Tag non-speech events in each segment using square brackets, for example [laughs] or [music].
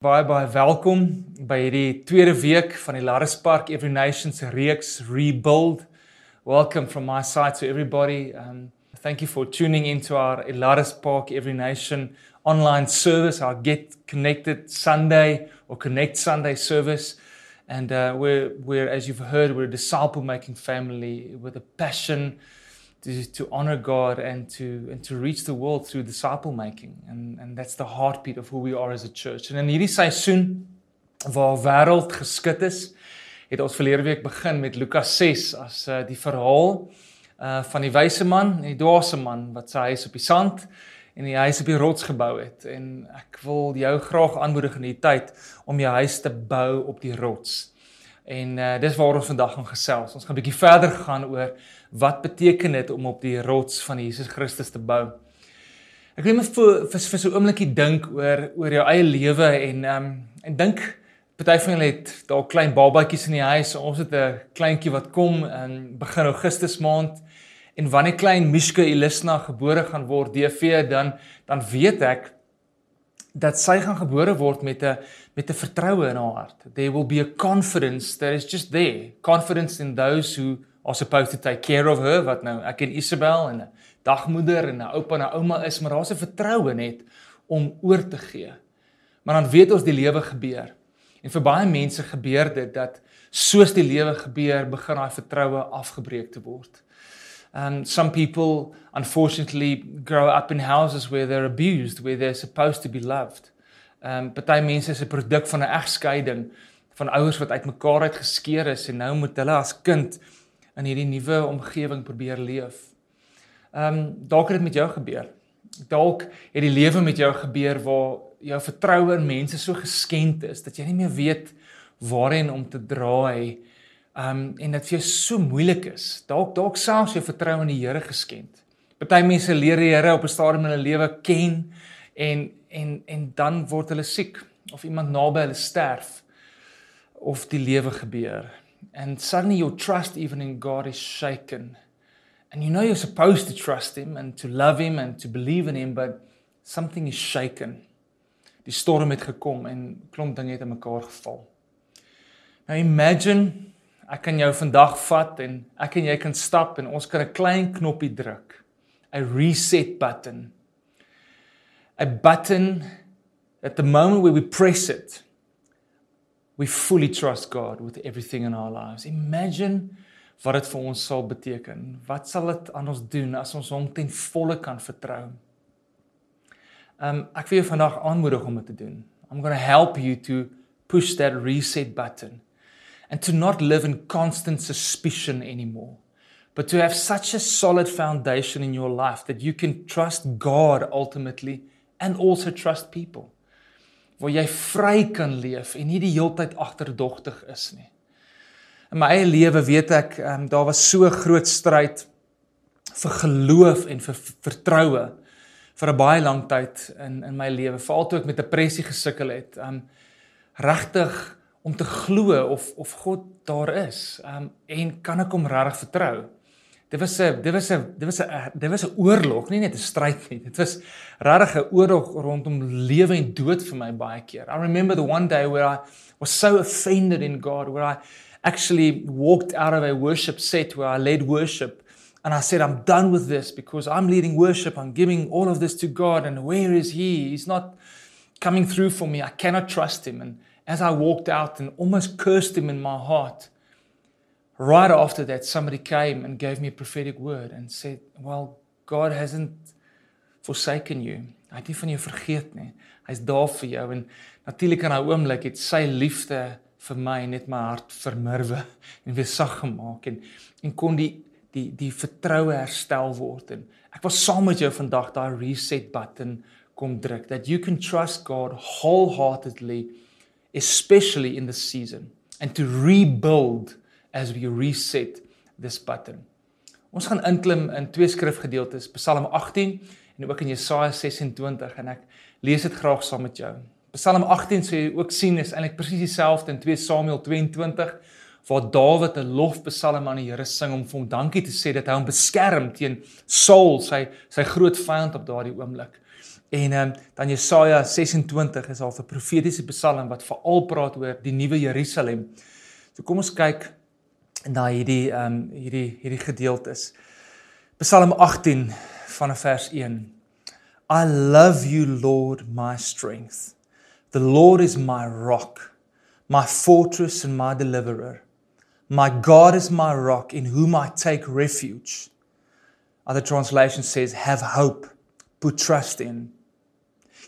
Baie baie welkom by hierdie tweede week van die Laris Park Every Nations reeks Rebuild. Welcome from my side to everybody. Um thank you for tuning into our Laris Park Every Nation online service, our Get Connected Sunday or Connect Sunday service. And uh, we're, we're, as you've heard, we're a disciple making family with a passion to, to honor God and to, and to reach the world through disciple making. And, and that's the heartbeat of who we are as a church. En in hierdie seisoen waar wêreld geskit is, het ons verlede week begin met Lukas 6 as uh, die verhaal uh van die wyse man en die dwaase man wat sy huis op die sand en die huis op die rots gebou het. En ek wil jou graag aanmoedig in hierdie tyd om jou huis te bou op die rots. En uh, dis waar ons vandag gaan gesels. Ons gaan 'n bietjie verder gaan oor wat beteken dit om op die rots van Jesus Christus te bou. Ek wil net vir vir, vir so 'n oombliekie dink oor oor jou eie lewe en ehm um, en dink party van julle het daar klein babatjies in die huis. Ons het 'n kleintjie wat kom in begin Augustus maand en wanneer klein Mishka Elisna gebore gaan word, DV, dan dan weet ek dat sy gaan gebore word met 'n met 'n vertroue in haar hart. There will be a confidence that is just there. Confidence in those who are supposed to take care of her wat nou ek en Isabel en 'n dagmoeder en 'n oupa en 'n ouma is, maar daar's 'n vertroue net om oor te gee. Maar dan weet ons die lewe gebeur. En vir baie mense gebeur dit dat soos die lewe gebeur, begin daai vertroue afgebreek te word. Um some people unfortunately grow up in houses where they're abused, where they're supposed to be loved. Um party mense is 'n produk van 'n egskeiding van ouers wat uitmekaar uit geskeur is en nou moet hulle as kind in hierdie nuwe omgewing probeer leef. Um dalk het dit met jou gebeur. Dalk het die lewe met jou gebeur waar jou vertroue in mense so geskend is dat jy nie meer weet waarheen om te draai nie Um en dit vir jou so moeilik is. Dalk dalk selfs jou vertroue in die Here geskend. Party mense leer die Here op 'n stadium in hulle lewe ken en en en dan word hulle siek of iemand naby hulle sterf of die lewe gebeur. And suddenly your trust even in God is shaken. And you know you're supposed to trust him and to love him and to believe in him but something is shaken. Die storm het gekom en klomp dinge het in mekaar geval. Now imagine ek kan jou vandag vat en ek en jy kan stap en ons kan 'n klein knoppie druk. 'n reset button. A button at the moment where we press it we fully trust God with everything in our lives. Imagine wat dit vir ons sal beteken. Wat sal dit aan ons doen as ons hom ten volle kan vertrou? Um ek wil jou vandag aanmoedig om dit te doen. I'm going to help you to push that reset button and to not live in constant suspicion anymore, but to have such a solid foundation in your life that you can trust God ultimately and also trust people. Waar jy vry kan leef en nie die heeltyd agterdogtig is nie. In my eie lewe weet ek, um, daar was so groot stryd vir geloof en vir vertroue vir 'n baie lang tyd in in my lewe, veral toe ek met depressie gesukkel het. Um regtig om te glo of of God daar is. Um en kan ek hom regtig vertrou? Dit was 'n dit was 'n dit was 'n dit was 'n oorlog, nie net 'n stryd nie. Dit was regtig 'n oorlog rondom lewe en dood vir my baie keer. I remember the one day where I was so offended in God where I actually walked out of a worship set where I led worship and I said I'm done with this because I'm leading worship, I'm giving all of this to God and where is he? He's not coming through for me. I cannot trust him and as I walked out and almost cursed him in my heart, right after that, somebody came and gave me a prophetic word and said, Well, God hasn't forsaken you. Hy het nie van jou vergeet nie. Hy's daar vir jou en natuurlik in daai oomblik het sy liefde vir my net my hart vermurwe [laughs] en weer sag gemaak en en kon die die die vertroue herstel word en ek was saam met jou vandag daai reset button kom druk that you can trust God wholeheartedly especially in this season and to rebuild as we reset this button. Ons gaan inklim in twee skrifgedeeltes, Psalm 18 en ook in Jesaja 26 en ek lees dit graag saam met jou. Psalm 18 sê ook sien is eintlik presies dieselfde in 2 Samuel 22 waar Dawid 'n lofpsalm aan die Here sing om vir hom dankie te sê dat hy hom beskerm teen Saul, sy sy groot vyand op daardie oomblik. En um, dan Jesaja 26 is al 'n profetiese psalm wat veral praat oor die nuwe Jerusalem. So kom ons kyk na hierdie ehm um, hierdie hierdie gedeeltes. Psalm 18 van vers 1. I love you Lord my strength. The Lord is my rock, my fortress and my deliverer. My God is my rock in whom I take refuge. Other translation says have hope, put trust in.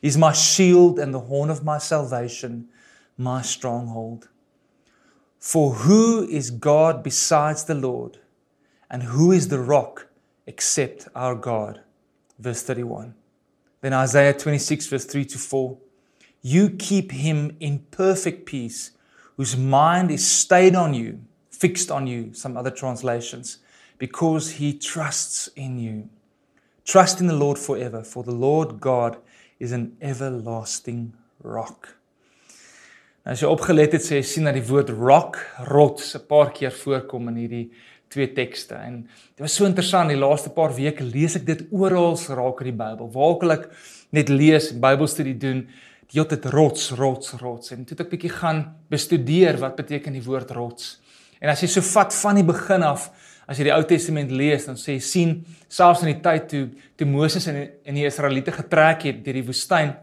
He's my shield and the horn of my salvation, my stronghold. For who is God besides the Lord? And who is the rock except our God? Verse 31. Then Isaiah 26, verse 3 to 4. You keep him in perfect peace, whose mind is stayed on you, fixed on you, some other translations, because he trusts in you. Trust in the Lord forever, for the Lord God is an everlasting rock. As jy opgelet het, sê jy sien dat die woord rock, rots 'n paar keer voorkom in hierdie twee tekste. En dit was so interessant, die laaste paar weke lees ek dit oral raak in die Bybel. Waar ook al ek net lees, Bybelstudie doen, die hele tyd rots, rots, rots. En toe ek bietjie gaan bestudeer wat beteken die woord rots. En as jy so vat van die begin af, as jy die Ou Testament lees, dan sê jy sien selfs in die tyd toe toe Moses en en die Israeliete getrek het deur die woestyn,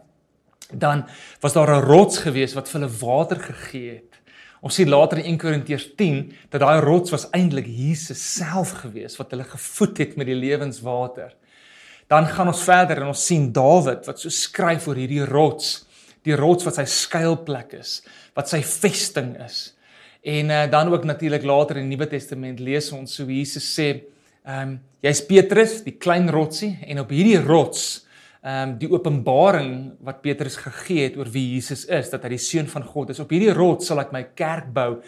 dan was daar 'n rots gewees wat vir hulle water gegee het. Ons sien later in 1 Korintiërs 10 dat daai rots was eintlik Jesus self gewees wat hulle gevoed het met die lewenswater. Dan gaan ons verder en ons sien Dawid wat so skryf oor hierdie rots, die rots wat sy skuilplek is, wat sy vesting is. En uh, dan ook natuurlik later in die Nuwe Testament lees ons so Jesus sê, ehm um, jy's Petrus, die klein rotsie en op hierdie rots ehm um, die openbaring wat Petrus gegee het oor wie Jesus is, dat hy die seun van God is. Op hierdie rots sal ek my kerk bou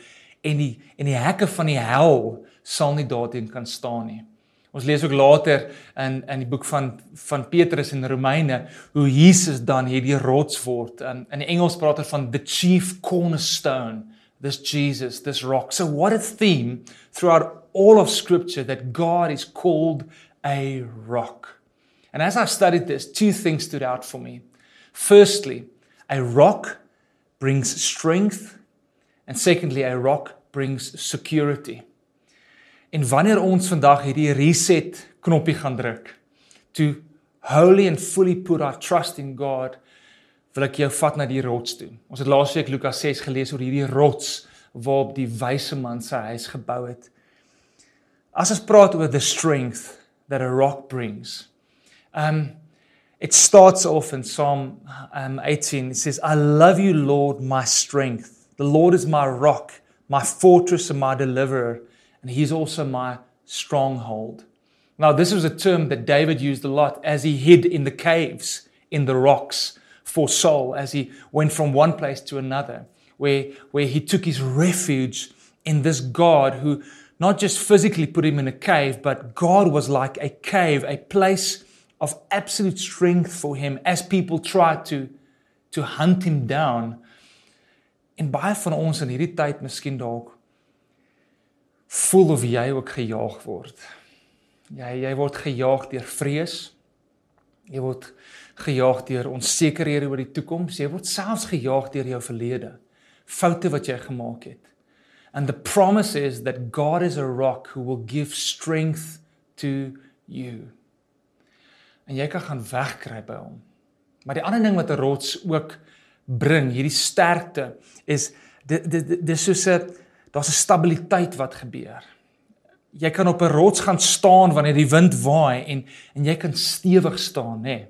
en die en die hekke van die hel sal nie daarteen kan staan nie. Ons lees ook later in in die boek van van Petrus in Romeine hoe Jesus dan hierdie rots word. In in die Engels praat hulle van the chief cornerstone this Jesus, this rock. So, what a theme throughout all of Scripture that God is called a rock. And as I studied this, two things stood out for me. Firstly, a rock brings strength, and secondly, a rock brings security. En wanneer ons vandag hierdie reset knoppie gaan druk, to wholly and fully put our trust in God, wil ek jou vat na die rots toe. Ons het laasweek Lukas 6 gelees oor hierdie rots waarop die wyse man sy huis gebou het. As ons praat oor the strength that a rock brings. Um it starts off in Psalm um 18 it says I love you Lord my strength. The Lord is my rock, my fortress and my deliverer and he's also my stronghold. Now this was a term that David used a lot as he hid in the caves in the rocks for Saul as he went from one place to another, where, where he took his refuge in this God who not just physically put him in a cave, but God was like a cave, a place of absolute strength for him as people tried to, to hunt him down. En baie van ons in hierdie tyd miskien dalk voel of jy ook gejaag word. Jy jy word gejaag deur vrees. Jy word gejaag deur onsekerhede oor die toekoms, jy word selfs gejaag deur jou verlede, foute wat jy gemaak het. And the promise is that God is a rock who will give strength to you. En jy kan gaan wegkry by hom. Maar die ander ding wat 'n rots ook bring, hierdie sterkte, is dit dis soos 'n daar's 'n stabiliteit wat gebeur. Jy kan op 'n rots gaan staan wanneer die wind waai en en jy kan stewig staan, nê. Nee.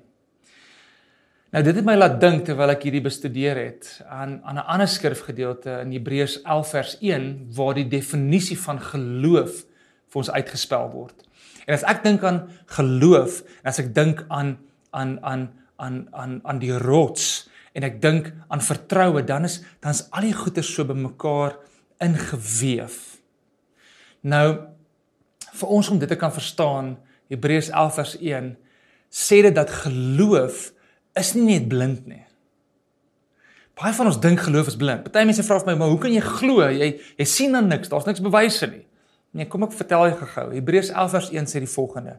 Nou dit het my laat dink terwyl ek hierdie bestudeer het aan aan 'n ander skrifgedeelte in Hebreërs 11 vers 1 waar die definisie van geloof vir ons uitgespel word. En as ek dink aan geloof en as ek dink aan aan aan aan aan aan die rots en ek dink aan vertroue, dan is dan's al die goeie so bymekaar ingeweef. Nou vir ons om dit te kan verstaan, Hebreërs 11 vers 1 sê dit dat geloof is nie net blind nie. Baie van ons dink geloof is blind. Party mense vra vir my, "Maar hoe kan jy glo? Jy jy sien dan niks. Daar's niks bewyse nie." Nee, kom ek vertel jou gou-gou. Hebreërs 11 vers 1 sê die volgende: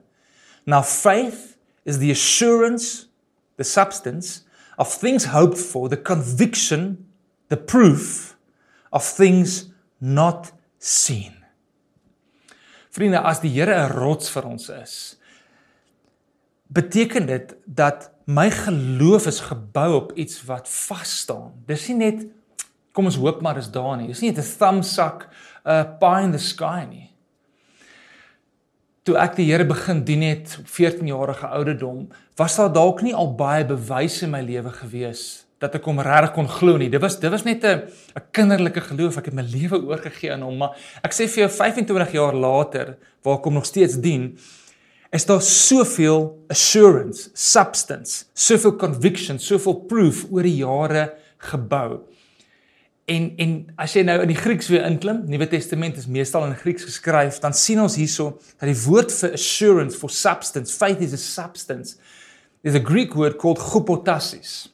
"Now faith is the assurance the substance of things hoped for, the conviction, the proof of things not seen. Vriende, as die Here 'n rots vir ons is, beteken dit dat my geloof is gebou op iets wat vas staan. Dis nie net kom ons hoop maar is daar nie. Dis nie 'n thumbsuck 'n pie in the sky nie. Toe ek die Here begin dien het op 14 jarige ouderdom, was daar dalk nie al baie bewyse in my lewe gewees dat ek hom regtig kon glo nie. Dit was dit was net 'n 'n kinderlike geloof. Ek het my lewe oorgegee aan hom, maar ek sê vir jou 25 jaar later, waar ek hom nog steeds dien, is daar soveel assurance, substance, soveel conviction, soveel proof oor die jare gebou. En en as jy nou in die Grieks weer inklim, Nuwe Testament is meestal in Grieks geskryf, dan sien ons hierso dat die woord vir assurance, for substance, faith is a substance. There's a Greek word called hypostasis.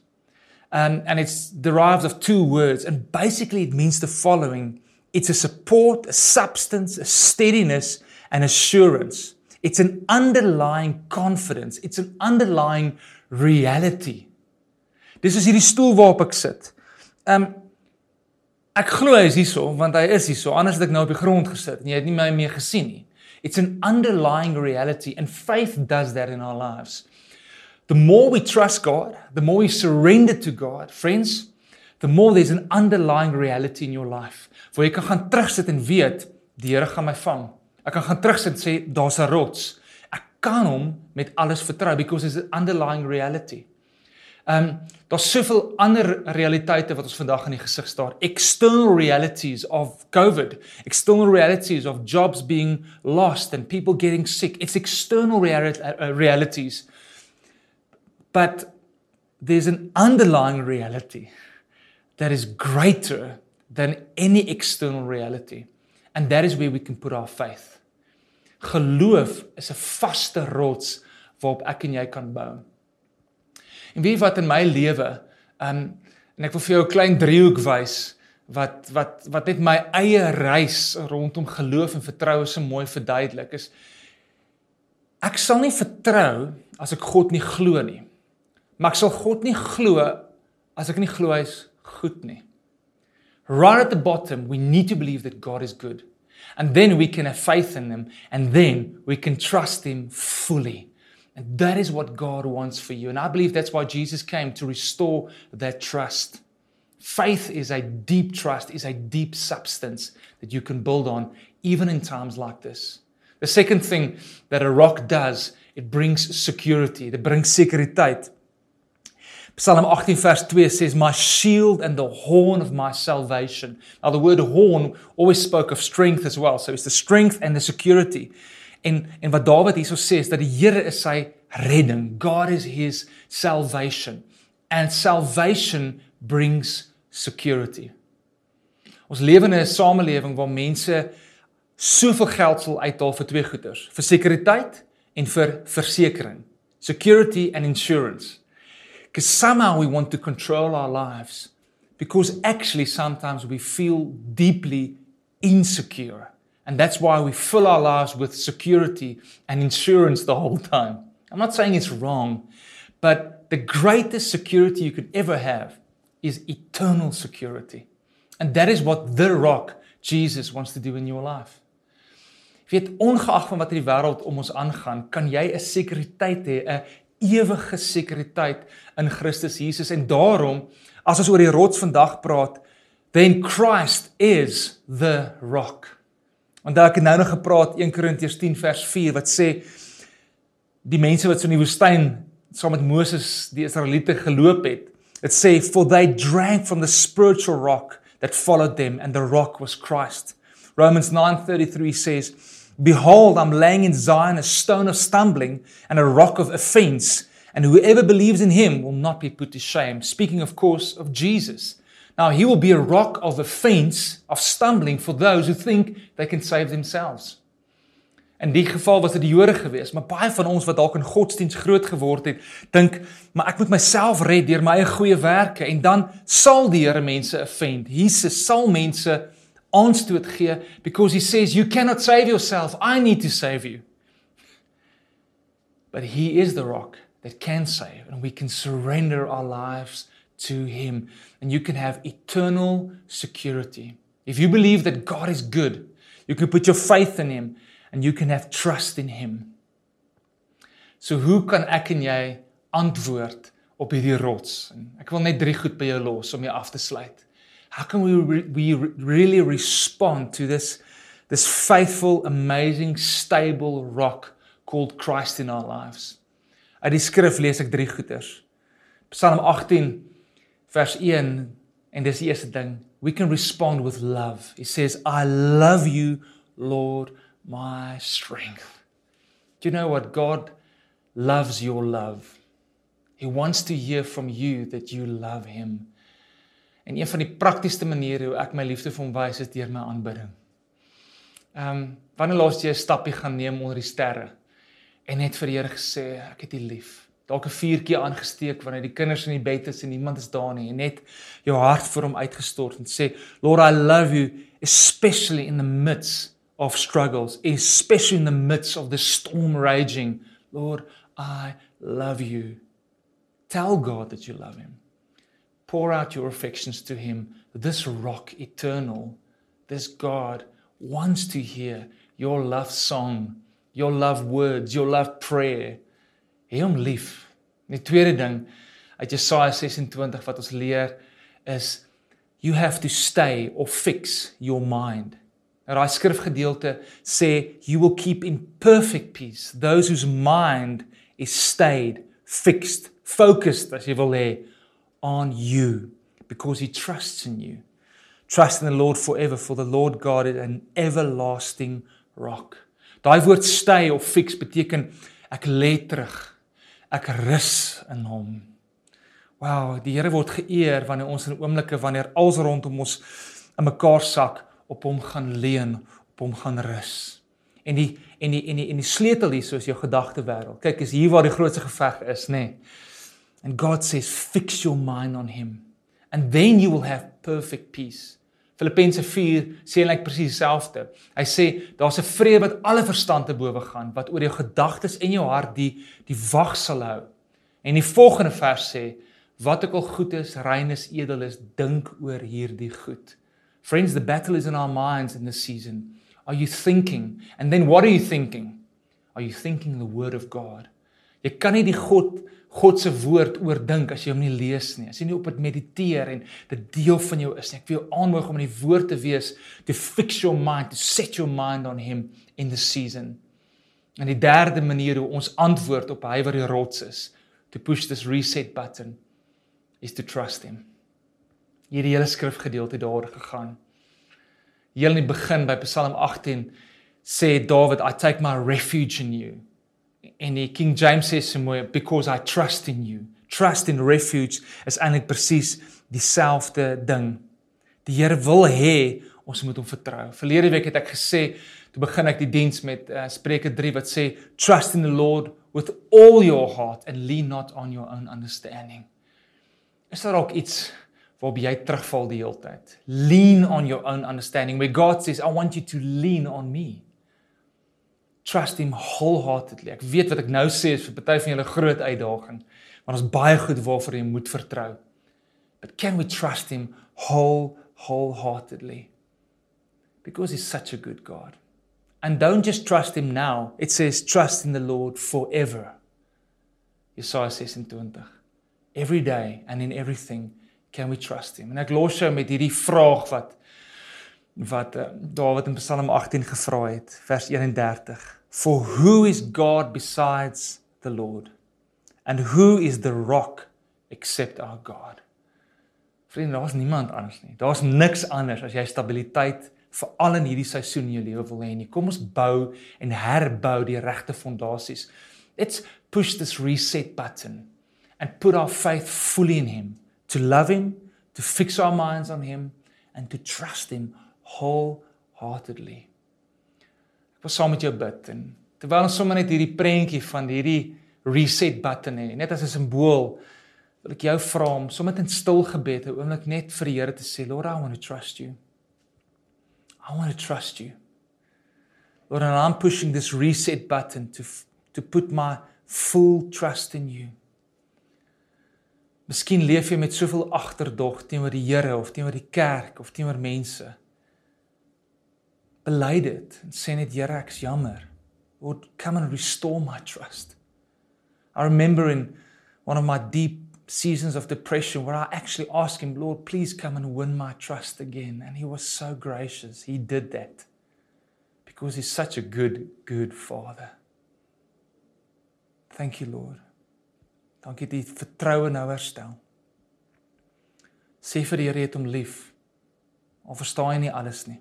Um, and it's derived of two words and basically it means the following. It's a support, a substance, a steadiness and assurance. It's an underlying confidence. It's an underlying reality. Dis is hierdie stoel waarop ek sit. Um Ek glo hy is hierso want hy is hierso anders het ek nou op die grond gesit en jy het nie my mee gesien nie. It's an underlying reality and faith does that in our lives. The more we trust God, the more we surrender to God, friends, the more there's an underlying reality in your life. Waar jy kan gaan terugsit en weet die Here gaan my vang. Ek kan gaan terugsit en sê daar's 'n rots. Ek kan hom met alles vertrou because there's an underlying reality. Ehm um, daar's soveel ander realiteite wat ons vandag in die gesig staar. External realities of COVID, external realities of jobs being lost and people getting sick. It's external uh, realities. But there's an underlying reality that is greater than any external reality. And that is where we can put our faith. Geloof is 'n vaste rots waarop ek en jy kan bou. En weet wat in my lewe, um en ek wil vir jou 'n klein driehoek wys wat wat wat net my eie reis rondom geloof en vertroue so mooi verduidelik is ek sal nie vertrou as ek God nie glo nie. Maar ek sal God nie glo as ek nie glo hy's goed nie. Right at the bottom, we need to believe that God is good. And then we can have faith in him and then we can trust him fully. And that is what God wants for you. And I believe that's why Jesus came to restore that trust. Faith is a deep trust, is a deep substance that you can build on even in times like this. The second thing that a rock does, it brings security. It brings sekuriteit. Psalm 18 verse 2 says, My shield and the horn of my salvation. Now, the word horn always spoke of strength as well. So it's the strength and the security. En en wat Dawid hierso sê is dat die Here is sy redding. God is his salvation. And salvation brings security. Ons lewe in 'n samelewing waar mense soveel geld sal uithaal vir twee goeders, vir sekuriteit en vir versekerings. Security and insurance. Because somehow we want to control our lives because actually sometimes we feel deeply insecure. And that's why we fill our lives with security and insurance the whole time. I'm not saying it's wrong, but the greatest security you could ever have is eternal security. And that is what the rock Jesus wants to do in your life. Weet ongeag van wat in die wêreld om ons aangaan, kan jy 'n sekuriteit hê, 'n ewige sekuriteit in Christus Jesus en daarom as ons oor die rots vandag praat, then Christ is the rock. Daar ek het nou nog gepraat 1 Korintiërs 10 vers 4 wat sê die mense wat so in die woestyn saam met Moses die Israeliete geloop het. It sê for they drank from the spiritual rock that followed them and the rock was Christ. Romans 9:33 says behold I'm laying in Zion a stone of stumbling and a rock of offense and whoever believes in him will not be put to shame. Speaking of course of Jesus. Now, he will be a rock of offense, of stumbling for those who think they can save themselves. In die geval was dit die Jode geweest, maar baie van ons wat dalk in godsdiens groot geword het, dink, maar ek moet myself red deur my eie goeie werke en dan sal die Here mense offend. Jesus sal mense aanstoot gee because he says you cannot save yourself, I need to save you. But he is the rock that can save and we can surrender our lives to him and you can have eternal security. If you believe that God is good, you can put your faith in him and you can have trust in him. So hoe kan ek en jy antwoord op hierdie rots? En ek wil net drie goed by jou los om jou af te sluit. How can we re we really respond to this this faithful, amazing, stable rock called Christ in our lives? Uit die skrif lees ek drie goeters. Psalm 18 vers 1 en dis die eerste ding. We can respond with love. He says, "I love you, Lord, my strength." Do you know what God loves your love? He wants to hear from you that you love him. En een van die praktiesste maniere hoe ek my liefde vir hom wys is deur my aanbidding. Ehm um, wanneer laas jy 'n stappie gaan neem onder die sterre en net vir die Here gesê ek het U lief. Dalk 'n vuurtjie aangesteek wanneer die kinders in die bed is en niemand is daar nie en net jou hart vir hom uitgestort en sê Lord I love you especially in the midst of struggles, especially in the midst of the storm raging. Lord I love you. Tell God that you love him. Pour out your affections to him. This rock eternal, this God wants to hear your love song, your love words, your love prayer. Hê hom lief. Die tweede ding uit Jesaja 26 wat ons leer is you have to stay or fix your mind. Nou daai skrifgedeelte sê you will keep in perfect peace those whose mind is stayed, fixed, focused as jy wil hê on you because he trusts in you. Trust in the Lord forever for the Lord God is an everlasting rock. Daai woord stay of fix beteken ek lê terug. Ek rus in hom. Wow, die Here word geëer wanneer ons in oomblikke wanneer alles rondom ons in mekaar sak op hom gaan leun, op hom gaan rus. En die en die en die en die sleutel hier is jou gedagte wêreld. Kyk, is hier waar die grootste geveg is, nê? Nee. And God says fix your mind on him and then you will have perfect peace. Filippense 4 sê eintlik presies dieselfde. Hy sê daar's 'n vrede wat alle verstand te bowe gaan, wat oor jou gedagtes en jou hart die die wag sal hou. En die volgende vers sê wat ook al goed is, rein is, edel is, dink oor hierdie goed. Friends, the battle is in our minds in this season. Are you thinking? And then what are you thinking? Are you thinking the word of God? Jy kan nie die God God se woord oordink as jy hom nie lees nie. As jy nie op dit mediteer en dit deel van jou is nie. Ek wil jou aanmoedig om in die woord te wees to fix your mind, to set your mind on him in the season. En die derde manier hoe ons antwoord op hy wat die rots is, to push this reset button is to trust him. Hierdie hele skrifgedeelte daar gegaan. Heel in die begin by Psalm 18 sê Dawid, I take my refuge in you en die King James sê so mooi because I trust in you. Trust in refuge is eintlik presies dieselfde ding. Die Here wil hê ons moet hom vertrou. Verlede week het ek gesê, toe begin ek die diens met uh, Spreuke 3 wat sê trust in the Lord with all your heart and lean not on your own understanding. Is daar ook iets waarop jy terugval die hele tyd? Lean on your own understanding. Where God says I want you to lean on me trust him wholeheartedly. Ek weet wat ek nou sê is vir party van julle groot uitdaging, maar ons baie goed waarvoor jy moet vertrou. But can we trust him whole wholeheartedly? Because he's such a good God. And don't just trust him now. It says trust in the Lord forever. Jesaja 26. Every day and in everything can we trust him. En ek los jou met hierdie vraag wat wat uh, Dawid in Psalm 18 gevra het, vers 31. For who is God besides the Lord? And who is the rock except our God? Vriende, daar's niemand anders nie. Daar's niks anders as jy stabiliteit veral in hierdie seisoen in jou lewe wil hê nie. Kom ons bou en herbou die regte fondasies. Let's push this reset button and put our faith fully in him to love him, to fix our minds on him and to trust him wholeheartedly. Ek wil saam met jou bid en terwyl ons sommer net hierdie prentjie van hierdie reset button hê, net as 'n simbool, wil ek jou vra om sommer in stil gebed 'n oomblik net vir die Here te sê, Lord, I want to trust you. I want to trust you. Lord, and I'm pushing this reset button to to put my full trust in you. Miskien leef jy met soveel agterdog teenoor die Here of teenoor die kerk of teenoor mense. Bely dit en sê net Here, ek's jammer. Lord, come and restore my trust. I remember in one of my deep seasons of depression where I actually asked him, Lord, please come and win my trust again. And he was so gracious. He did that because he's such a good, good father. Thank you, Lord. Dankie jy vertroue nou herstel. Sê vir die Here het hom lief. Al verstaan jy nie alles nie.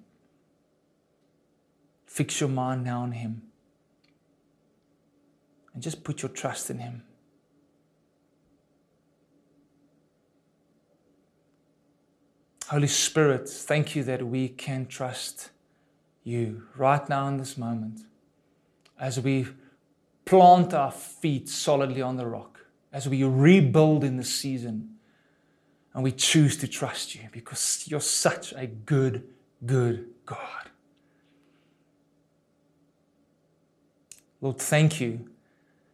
Fix your mind now on him. And just put your trust in him. Holy Spirit, thank you that we can trust you right now in this moment as we plant our feet solidly on the rock as we rebuild in this season and we choose to trust you because you're such a good, good God. Lord, thank you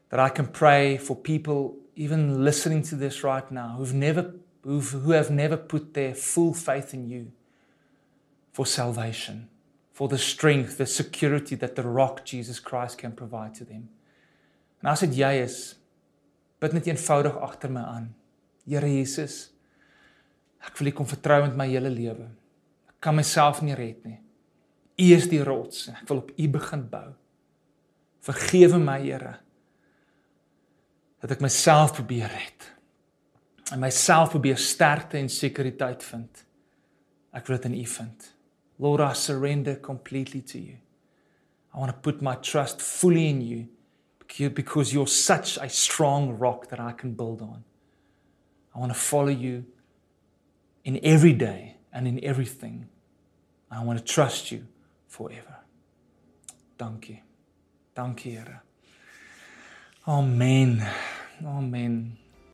that I can pray for people even listening to this right now who've never who've, who have never put their full faith in you for salvation, for the strength, the security that the rock Jesus Christ can provide to them. En as dit jy is, bid net eenvoudig agter my aan. Here Jesus, ek wil U kom vertrou met my hele lewe. Ek kan myself nie red nie. U is die rots en ek wil op U begin bou. Vergewe my, Here, dat ek myself probeer red. En myself probeer sterkte en sekuriteit vind. Ek wil dit in U vind. Lord, I surrender completely to you. I want to put my trust fully in you because you're such a strong rock that I can build on. I want to follow you in every day and in everything. I want to trust you forever. Dankie. Dankie, Here. Amen. Amen.